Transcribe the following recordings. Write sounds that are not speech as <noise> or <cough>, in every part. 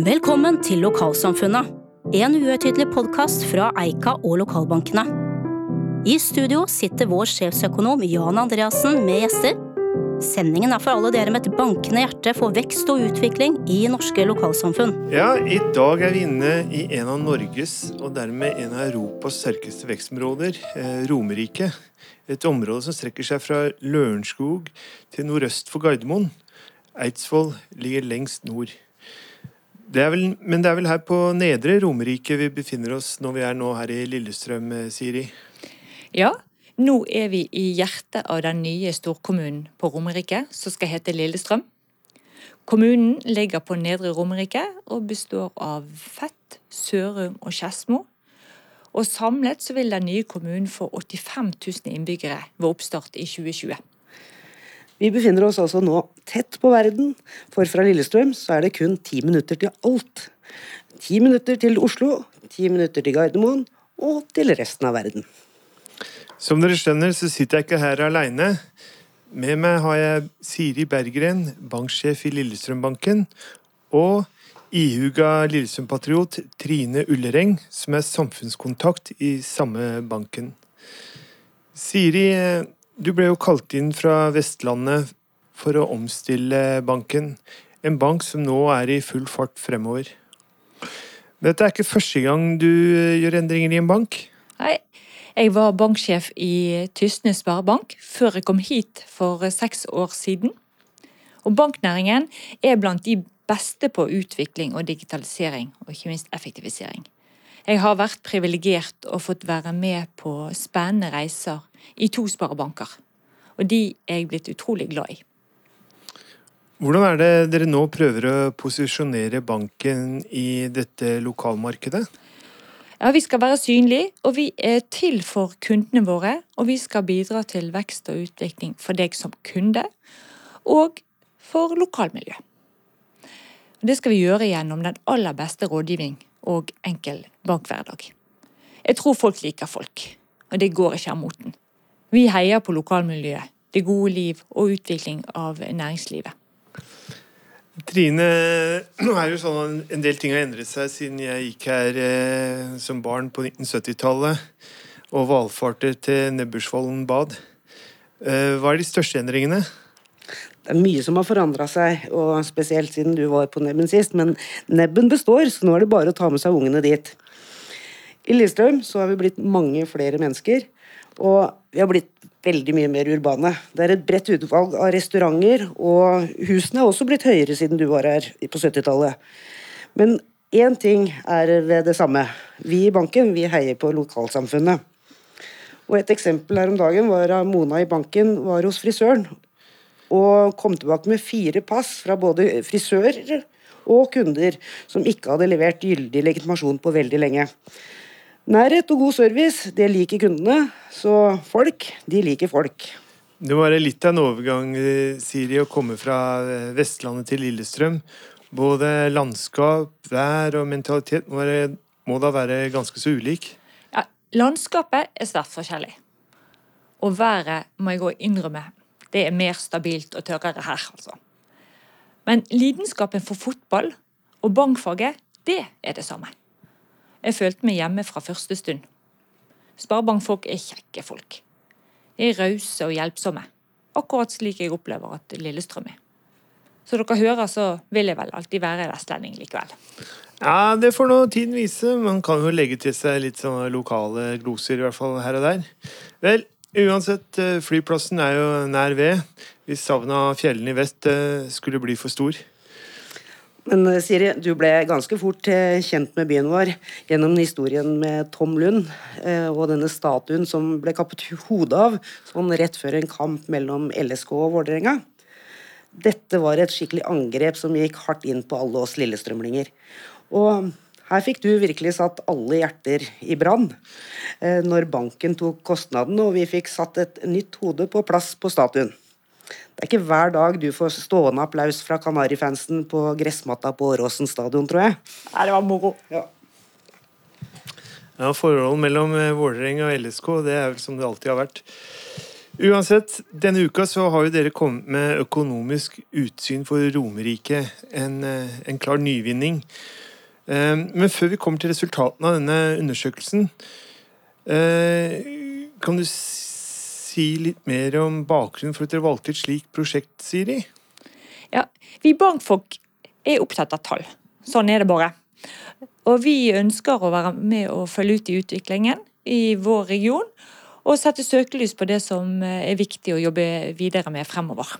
Velkommen til Lokalsamfunnet, en uhøytidelig podkast fra Eika og lokalbankene. I studio sitter vår sjefsøkonom Jan Andreassen med gjester. Sendingen er for alle dere med et bankende hjerte for vekst og utvikling i norske lokalsamfunn. Ja, i dag er vi inne i en av Norges, og dermed en av Europas sterkeste vekstområder, eh, Romerike. Et område som strekker seg fra Lørenskog til nordøst for Gardermoen. Eidsvoll ligger lengst nord. Det vel, men det er vel her på Nedre Romerike vi befinner oss når vi er nå her i Lillestrøm, eh, Siri? Ja, nå er vi i hjertet av den nye storkommunen på Romerike, som skal hete Lillestrøm. Kommunen ligger på Nedre Romerike og består av Fett, Sørum og Skedsmo. Og samlet så vil den nye kommunen få 85 000 innbyggere ved oppstart i 2020. Vi befinner oss altså nå tett på verden, for fra Lillestrøm så er det kun ti minutter til alt. Ti minutter til Oslo, ti minutter til Gardermoen og til resten av verden. Som dere skjønner, så sitter jeg ikke her aleine. Med meg har jeg Siri Berggren, banksjef i Lillestrømbanken, og ihuga Lillestrøm-patriot Trine Ullereng, som er samfunnskontakt i samme banken. Siri, du ble jo kalt inn fra Vestlandet for å omstille banken. En bank som nå er i full fart fremover. Dette er ikke første gang du gjør endringer i en bank? Nei, jeg var banksjef i Tysnes Sparebank før jeg kom hit for seks år siden. Og banknæringen er blant de beste på utvikling og digitalisering, og ikke minst effektivisering. Jeg har vært privilegert og fått være med på spennende reiser i to sparebanker. Og de er jeg blitt utrolig glad i. Hvordan er det dere nå prøver å posisjonere banken i dette lokalmarkedet? Ja, Vi skal være synlige, og vi er til for kundene våre. Og vi skal bidra til vekst og utvikling for deg som kunde, og for lokalmiljø. Det skal vi gjøre gjennom den aller beste rådgivning og enkel bankhverdag. Jeg tror folk liker folk, og det går ikke av moten. Vi heier på lokalmiljøet, det gode liv og utvikling av næringslivet. Trine, nå er jo sånn at en del ting har endret seg siden jeg gikk her eh, som barn på 1970-tallet og valfarter til Nebbersvollen bad. Eh, hva er de største endringene? Det er mye som har forandra seg, og spesielt siden du var på Nebben sist. Men Nebben består, så nå er det bare å ta med seg ungene dit. I Lillestrøm så har vi blitt mange flere mennesker. Og vi har blitt veldig mye mer urbane. Det er et bredt utvalg av restauranter, og husene har også blitt høyere siden du var her på 70-tallet. Men én ting er ved det samme. Vi i banken vi heier på lokalsamfunnet. Og Et eksempel her om dagen var at Mona i banken var hos frisøren og kom tilbake med fire pass fra både frisører og kunder som ikke hadde levert gyldig legitimasjon på veldig lenge. Nærhet og god service, det liker kundene. Så folk, de liker folk. Det må være litt av en overgang, Siri, å komme fra eh, Vestlandet til Lillestrøm. Både landskap, vær og mentalitet må, være, må da være ganske så ulik? Ja, landskapet er svært forskjellig. Og været, må jeg òg innrømme, det er mer stabilt og tørrere her, altså. Men lidenskapen for fotball og bankfaget, det er det samme. Jeg følte meg hjemme fra første stund. Sparebankfolk er kjekke folk. De er rause og hjelpsomme. Akkurat slik jeg opplever at Lillestrøm er. Så dere hører, så vil jeg vel alltid være vestlending likevel. Ja, det får nå tiden vise. Man kan jo legge til seg litt sånne lokale gloser, i hvert fall her og der. Vel, uansett, eh, flyplassen er jo nær ved. Hvis savnet av fjellene i vest eh, skulle bli for stor. Men eh, Siri, du ble ganske fort kjent med byen vår gjennom historien med Tom Lund og denne statuen som ble kappet hodet av sånn rett før en kamp mellom LSK og Vålerenga. Dette var et skikkelig angrep som gikk hardt inn på alle oss lillestrømlinger. Og her fikk du virkelig satt alle hjerter i brann når banken tok kostnaden og vi fikk satt et nytt hode på plass på statuen. Det er ikke hver dag du får stående applaus fra Kanarifansen på gressmatta på Åråsen stadion, tror jeg. Nei, det var moro. Ja. Ja, Forholdet mellom eh, Vålerenga og LSK det er vel som det alltid har vært. Uansett, denne uka så har jo dere kommet med økonomisk utsyn for Romerike. En, eh, en klar nyvinning. Eh, men før vi kommer til resultatene av denne undersøkelsen, eh, kan du si litt mer om bakgrunnen for at dere valgte et slikt prosjekt, Siri? Ja, Vi bankfolk er opptatt av tall. Sånn er det bare. Og vi ønsker å være med og følge ut i utviklingen i vår region og sette søkelys på det som eh, er viktig å jobbe videre med fremover.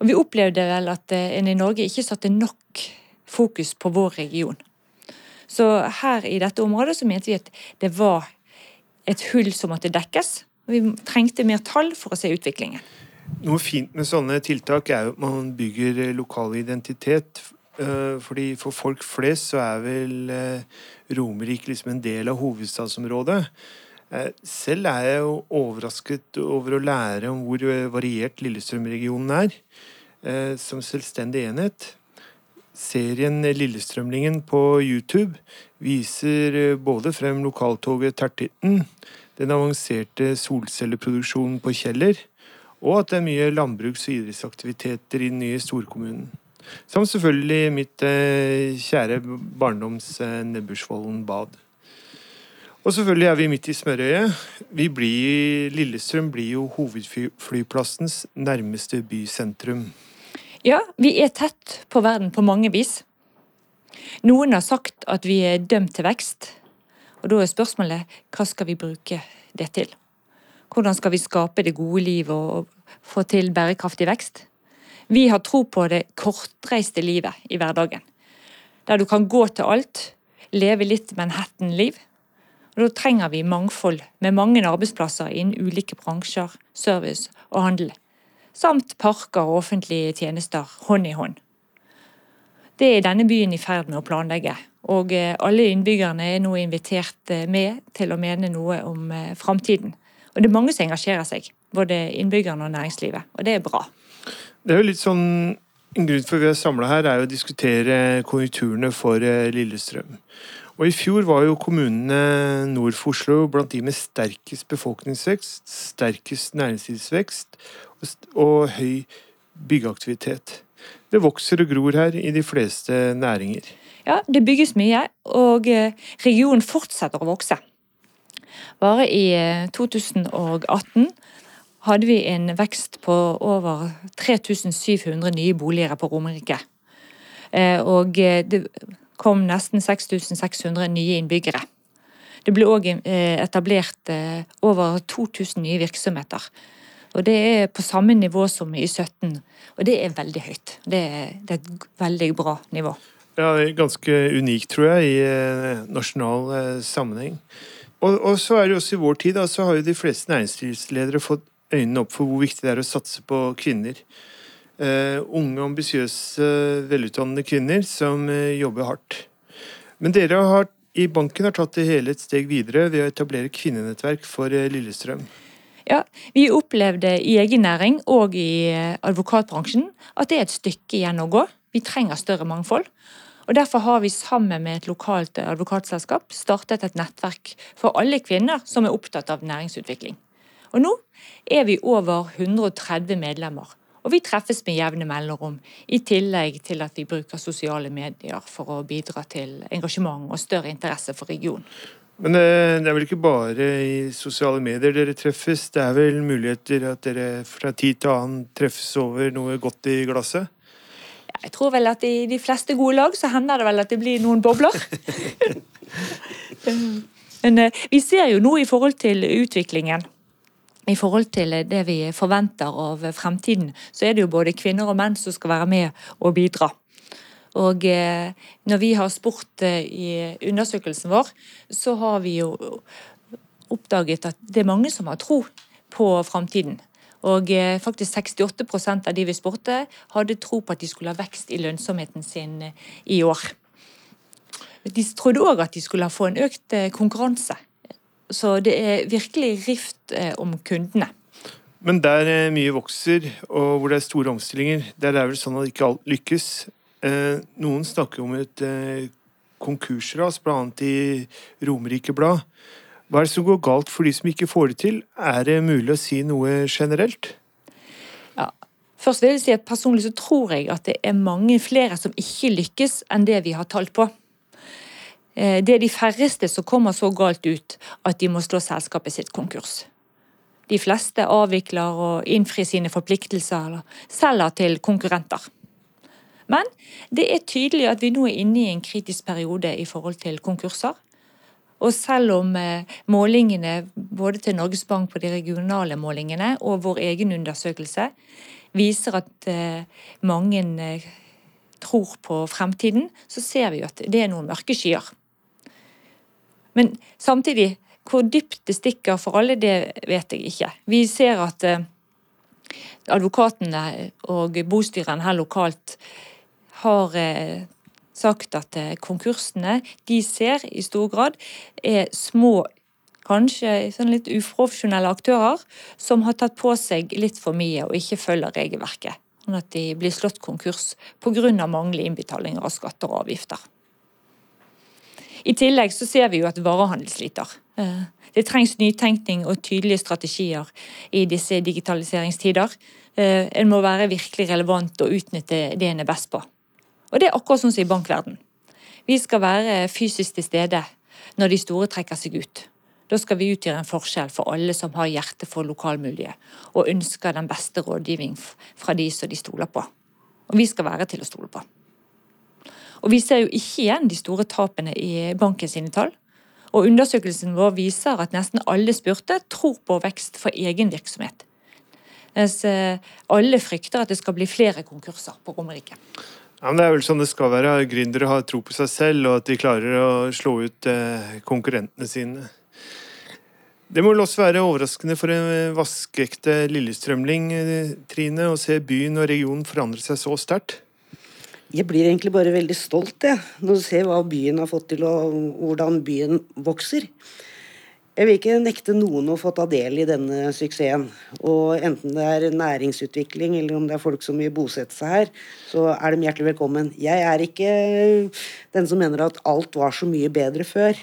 Og Vi opplevde vel at eh, en i Norge ikke satte nok fokus på vår region. Så her i dette området så mente vi at det var et hull som måtte dekkes. Vi trengte mer tall for å se utviklingen. Noe fint med sånne tiltak er jo at man bygger lokal identitet. Eh, fordi For folk flest så er vel Romerike liksom en del av hovedstadsområdet. Eh, selv er jeg jo overrasket over å lære om hvor eh, variert Lillestrøm-regionen er eh, som selvstendig enhet. Serien Lillestrømlingen på YouTube viser både frem lokaltoget Tertitten, den avanserte solcelleproduksjonen på Kjeller, og at det er mye landbruks- og idrettsaktiviteter i den nye storkommunen. Samt selvfølgelig mitt kjære barndoms Nebbersvollen bad. Og selvfølgelig er vi midt i smørøyet. Blir, Lillestrøm blir jo hovedflyplassens nærmeste bysentrum. Ja, vi er tett på verden på mange vis. Noen har sagt at vi er dømt til vekst. Og da er spørsmålet hva skal vi bruke det til? Hvordan skal vi skape det gode livet og få til bærekraftig vekst? Vi har tro på det kortreiste livet i hverdagen. Der du kan gå til alt, leve litt Manhattan-liv og Da trenger vi mangfold, med mange arbeidsplasser innen ulike bransjer, service og handel. Samt parker og offentlige tjenester hånd i hånd. Det er denne byen i ferd med å planlegge, og eh, alle innbyggerne er nå invitert eh, med til å mene noe om eh, framtiden. Og det er mange som engasjerer seg, både innbyggerne og næringslivet, og det er bra. Det er jo litt sånn En grunn for vi er samla her, er jo å diskutere konjunkturene for Lillestrøm. Og I fjor var jo kommunene nord for Oslo blant de med sterkest befolkningsvekst, sterkest næringslivsvekst og, høy byggeaktivitet. Det vokser og gror her i de fleste næringer. Ja, det bygges mye, og eh, regionen fortsetter å vokse. Bare i 2018 eh, hadde vi en vekst på over 3700 nye boliger på Romerike. Eh, og det kom nesten 6600 nye innbyggere. Det ble òg etablert over 2000 nye virksomheter. Og Det er på samme nivå som i 17, og det er veldig høyt. Det er, det er et veldig bra nivå. Ja, Ganske unikt, tror jeg, i eh, nasjonal sammenheng. Og, og, så er det også i vår tid, så har jo de fleste næringslivsledere fått øynene opp for hvor viktig det er å satse på kvinner. Uh, unge, ambisiøse, velutdannede kvinner som uh, jobber hardt. Men dere har, i banken har tatt det hele et steg videre ved å etablere kvinnenettverk for uh, Lillestrøm. Ja, Vi opplevde i egen næring og i advokatbransjen at det er et stykke igjen å gå. Vi trenger større mangfold. Og Derfor har vi sammen med et lokalt advokatselskap startet et nettverk for alle kvinner som er opptatt av næringsutvikling. Og Nå er vi over 130 medlemmer. Og vi treffes med jevne mellomrom, i tillegg til at vi bruker sosiale medier for å bidra til engasjement og større interesse for regionen. Men eh, det er vel ikke bare i sosiale medier dere treffes? Det er vel muligheter at dere fra tid til annen treffes over noe godt i glasset? Jeg tror vel at i de fleste gode lag så hender det vel at det blir noen bobler. <laughs> Men eh, vi ser jo nå i forhold til utviklingen i forhold til det vi forventer av fremtiden, så er det jo både kvinner og menn som skal være med og bidra. Og eh, når vi har spurt eh, i undersøkelsen vår, så har vi jo oppdaget at det er mange som har tro på framtiden. Og eh, faktisk 68% av de vi spurte, hadde tro på at de skulle ha vekst i lønnsomheten sin i år. De trodde òg at de skulle få en økt konkurranse så det er virkelig rift om kundene. Men der mye vokser, og hvor det er store omstillinger, der er det vel sånn at ikke alt lykkes. Eh, noen snakker om et konkursras, bl.a. i Romerike Blad. Hva er det som går galt for de som ikke får det til? Er det mulig å si noe generelt? Ja. Først vil jeg si at Personlig så tror jeg at det er mange flere som ikke lykkes enn det vi har tall på. Eh, det er de færreste som kommer så galt ut at de må slå selskapet sitt konkurs. De fleste avvikler og innfrir sine forpliktelser eller selger til konkurrenter. Men det er tydelig at vi nå er inne i en kritisk periode i forhold til konkurser. Og selv om eh, målingene både til Norges Bank på de regionale målingene og vår egen undersøkelse viser at eh, mange eh, tror på fremtiden, så ser vi at det er noen mørke skyer. Men samtidig, hvor dypt det stikker for alle, det vet jeg ikke. Vi ser at advokatene og bostyrene her lokalt har eh, sagt at eh, konkursene de ser i stor grad er små, kanskje sånn litt uprofesjonelle aktører som har tatt på seg litt for mye og ikke følger regelverket. Sånn at de blir slått konkurs pga. manglende innbetalinger av skatter og avgifter. I tillegg så ser vi jo at varehandel sliter. Eh, det trengs nytenkning og tydelige strategier i disse digitaliseringstider. Eh, en må være virkelig relevant og utnytte det en er best på. Og det er akkurat sånn som i bankverden. Vi skal være fysisk til stede når de store trekker seg ut. Da skal vi utgjøre en forskjell for alle som har hjerte for lokalmiljøet, og ønsker den beste rådgivning fra de som de stoler på. Og vi skal være til å stole på. Og Vi ser jo ikke igjen de store tapene i banken sine tall. Og Undersøkelsen vår viser at nesten alle spurte tror på vekst for egen virksomhet. Mens eh, alle frykter at det skal bli flere konkurser på Romerike. Ja, Det er vel sånn det skal være. Gründere har tro på seg selv, og at de klarer å slå ut eh, konkurrentene sine. Det må vel også være overraskende for en vaskeekte lillestrømling, eh, Trine, å se byen og regionen forandre seg så sterkt? Jeg blir egentlig bare veldig stolt jeg, når du ser hva byen har fått til, og hvordan byen vokser. Jeg vil ikke nekte noen å få ta del i denne suksessen. Og enten det er næringsutvikling eller om det er folk som vil bosette seg her, så er de hjertelig velkommen. Jeg er ikke den som mener at alt var så mye bedre før.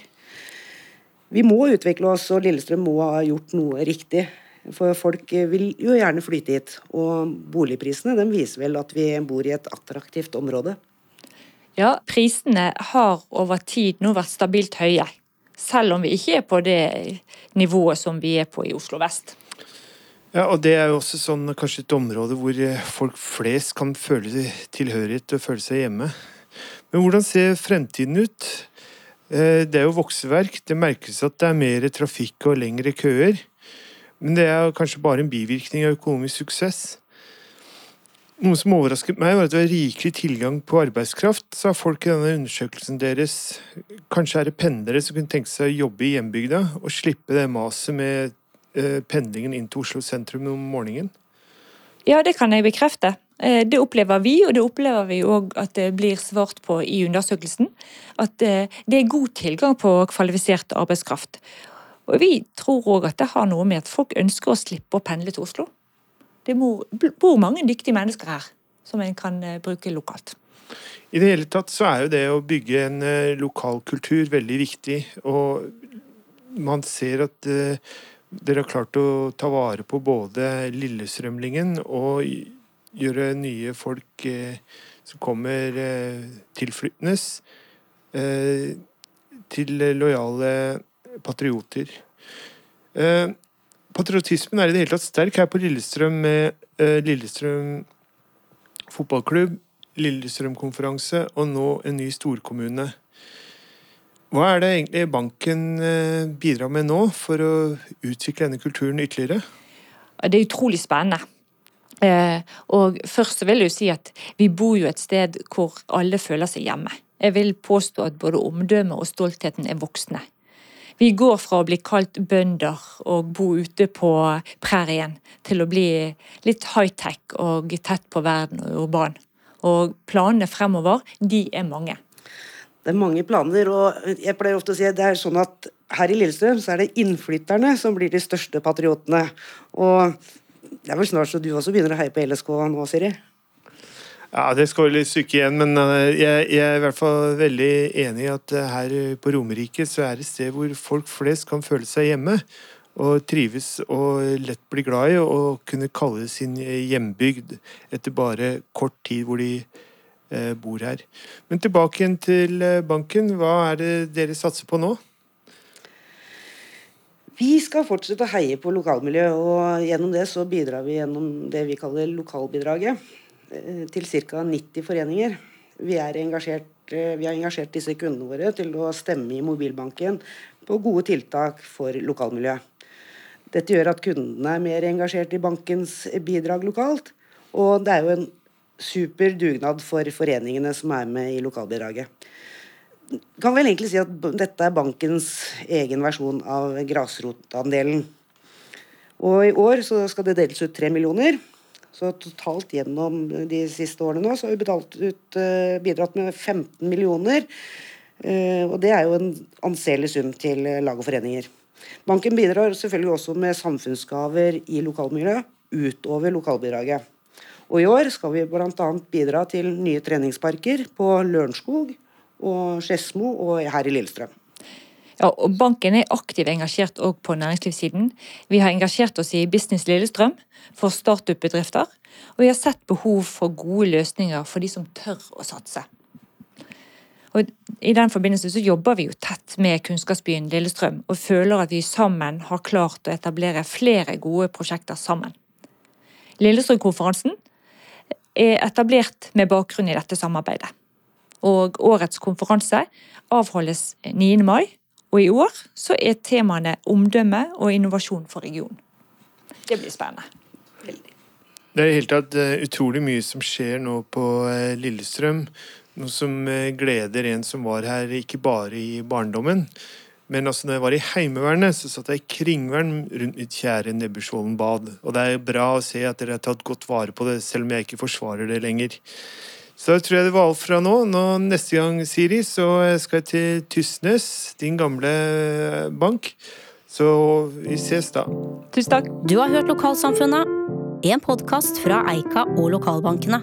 Vi må utvikle oss, og Lillestrøm må ha gjort noe riktig. For folk vil jo gjerne flytte hit. Og boligprisene de viser vel at vi bor i et attraktivt område. Ja, prisene har over tid nå vært stabilt høye. Selv om vi ikke er på det nivået som vi er på i Oslo vest. Ja, og Det er jo også sånn, kanskje et område hvor folk flest kan føle tilhørighet og føle seg hjemme. Men hvordan ser fremtiden ut? Eh, det er jo vokseverk. Det merkes at det er mer trafikk og lengre køer. Men det er kanskje bare en bivirkning av økonomisk suksess. Noe som overrasket meg, var at det var rikelig tilgang på arbeidskraft, sa folk i denne undersøkelsen deres. Kanskje er det pendlere som kunne tenke seg å jobbe i hjembygda, og slippe det maset med eh, pendlingen inn til Oslo sentrum om morgenen? Ja, det kan jeg bekrefte. Eh, det opplever vi, og det opplever vi òg at det blir svart på i undersøkelsen. At eh, det er god tilgang på kvalifisert arbeidskraft. Og Vi tror òg at det har noe med at folk ønsker å slippe å pendle til Oslo. Det bor mange dyktige mennesker her, som en kan eh, bruke lokalt. I det hele tatt så er jo det å bygge en lokal lokalkultur veldig viktig. Og man ser at uh, dere har klart å ta vare på både lillestrømlingen og gjøre nye folk som kommer tilflyttende, til lojale patrioter. Eh, patriotismen er i det hele tatt sterk her på Lillestrøm med eh, Lillestrøm fotballklubb, Lillestrøm-konferanse og nå en ny storkommune. Hva er det egentlig banken eh, bidrar med nå for å utvikle denne kulturen ytterligere? Det er utrolig spennende. Eh, og først vil jeg jo si at vi bor jo et sted hvor alle føler seg hjemme. Jeg vil påstå at både omdømmet og stoltheten er voksne. Vi går fra å bli kalt bønder og bo ute på prærien, til å bli litt high-tech og tett på verden og urban. Og planene fremover, de er mange. Det er mange planer, og jeg pleier ofte å si at det er sånn at her i Lillestrøm så er det innflytterne som blir de største patriotene. Og det er vel snart så du også begynner å heie på LSK nå, Siri? Ja, Det skal vel et stykke igjen, men eh, jeg, jeg, er i hvert fall veldig enig i at eh, her på Romerike så er det et sted hvor folk flest kan føle seg hjemme. Og trives og lett bli glad i og kunne kalle sin hjembygd etter bare kort tid hvor de eh, bor her. Men tilbake igjen til banken. Hva er det dere satser på nå? Vi skal fortsette å heie på lokalmiljøet, og gjennom det så bidrar vi gjennom det vi kaller lokalbidraget eh, til ca. 90 foreninger. Vi, engasjert, eh, vi, har engasjert disse kundene våre til å stemme i mobilbanken på gode tiltak for lokalmiljøet. Dette gjør at kundene er mer engasjert i bankens bidrag lokalt, og det er jo en super dugnad for foreningene som er med i lokalbidraget kan vel egentlig si at dette er bankens egen versjon av grasrotandelen. Og i år så skal det deles ut tre millioner. Så totalt gjennom de siste årene nå så har vi betalt ut, uh, bidratt med 15 millioner. Uh, og det er jo en anselig sum til lag og foreninger. Banken bidrar selvfølgelig også med samfunnsgaver i lokalmiljøet utover lokalbidraget. Og i år skal vi bl.a. bidra til nye treningsparker på Lørenskog, og Skedsmo og her i Lillestrøm. Ja, og Banken er aktivt engasjert òg på næringslivssiden. Vi har engasjert oss i Business Lillestrøm for startup-bedrifter. Og vi har sett behov for gode løsninger for de som tør å satse. Og I den forbindelse så jobber vi jo tett med kunnskapsbyen Lillestrøm, og føler at vi sammen har klart å etablere flere gode prosjekter sammen. Lillestrøm-konferansen er etablert med bakgrunn i dette samarbeidet og årets konferanse avholdes 9. mai. Og i år så er temaene omdømme og innovasjon for regionen. Det blir spennende. Veldig. Det er i hele tatt eh, utrolig mye som skjer nå på eh, Lillestrøm. Noe som eh, gleder en som var her ikke bare i barndommen. Men altså når jeg var i Heimevernet, så satt jeg i kringvern rundt mitt kjære Nebbersvollen bad. Og det er bra å se at dere har tatt godt vare på det, selv om jeg ikke forsvarer det lenger. Så da tror jeg det var alt fra nå. nå. Neste gang, Siri, så skal jeg til Tysnes, din gamle bank. Så vi ses da. Tusen takk. Du har hørt Lokalsamfunnet, en podkast fra Eika og lokalbankene.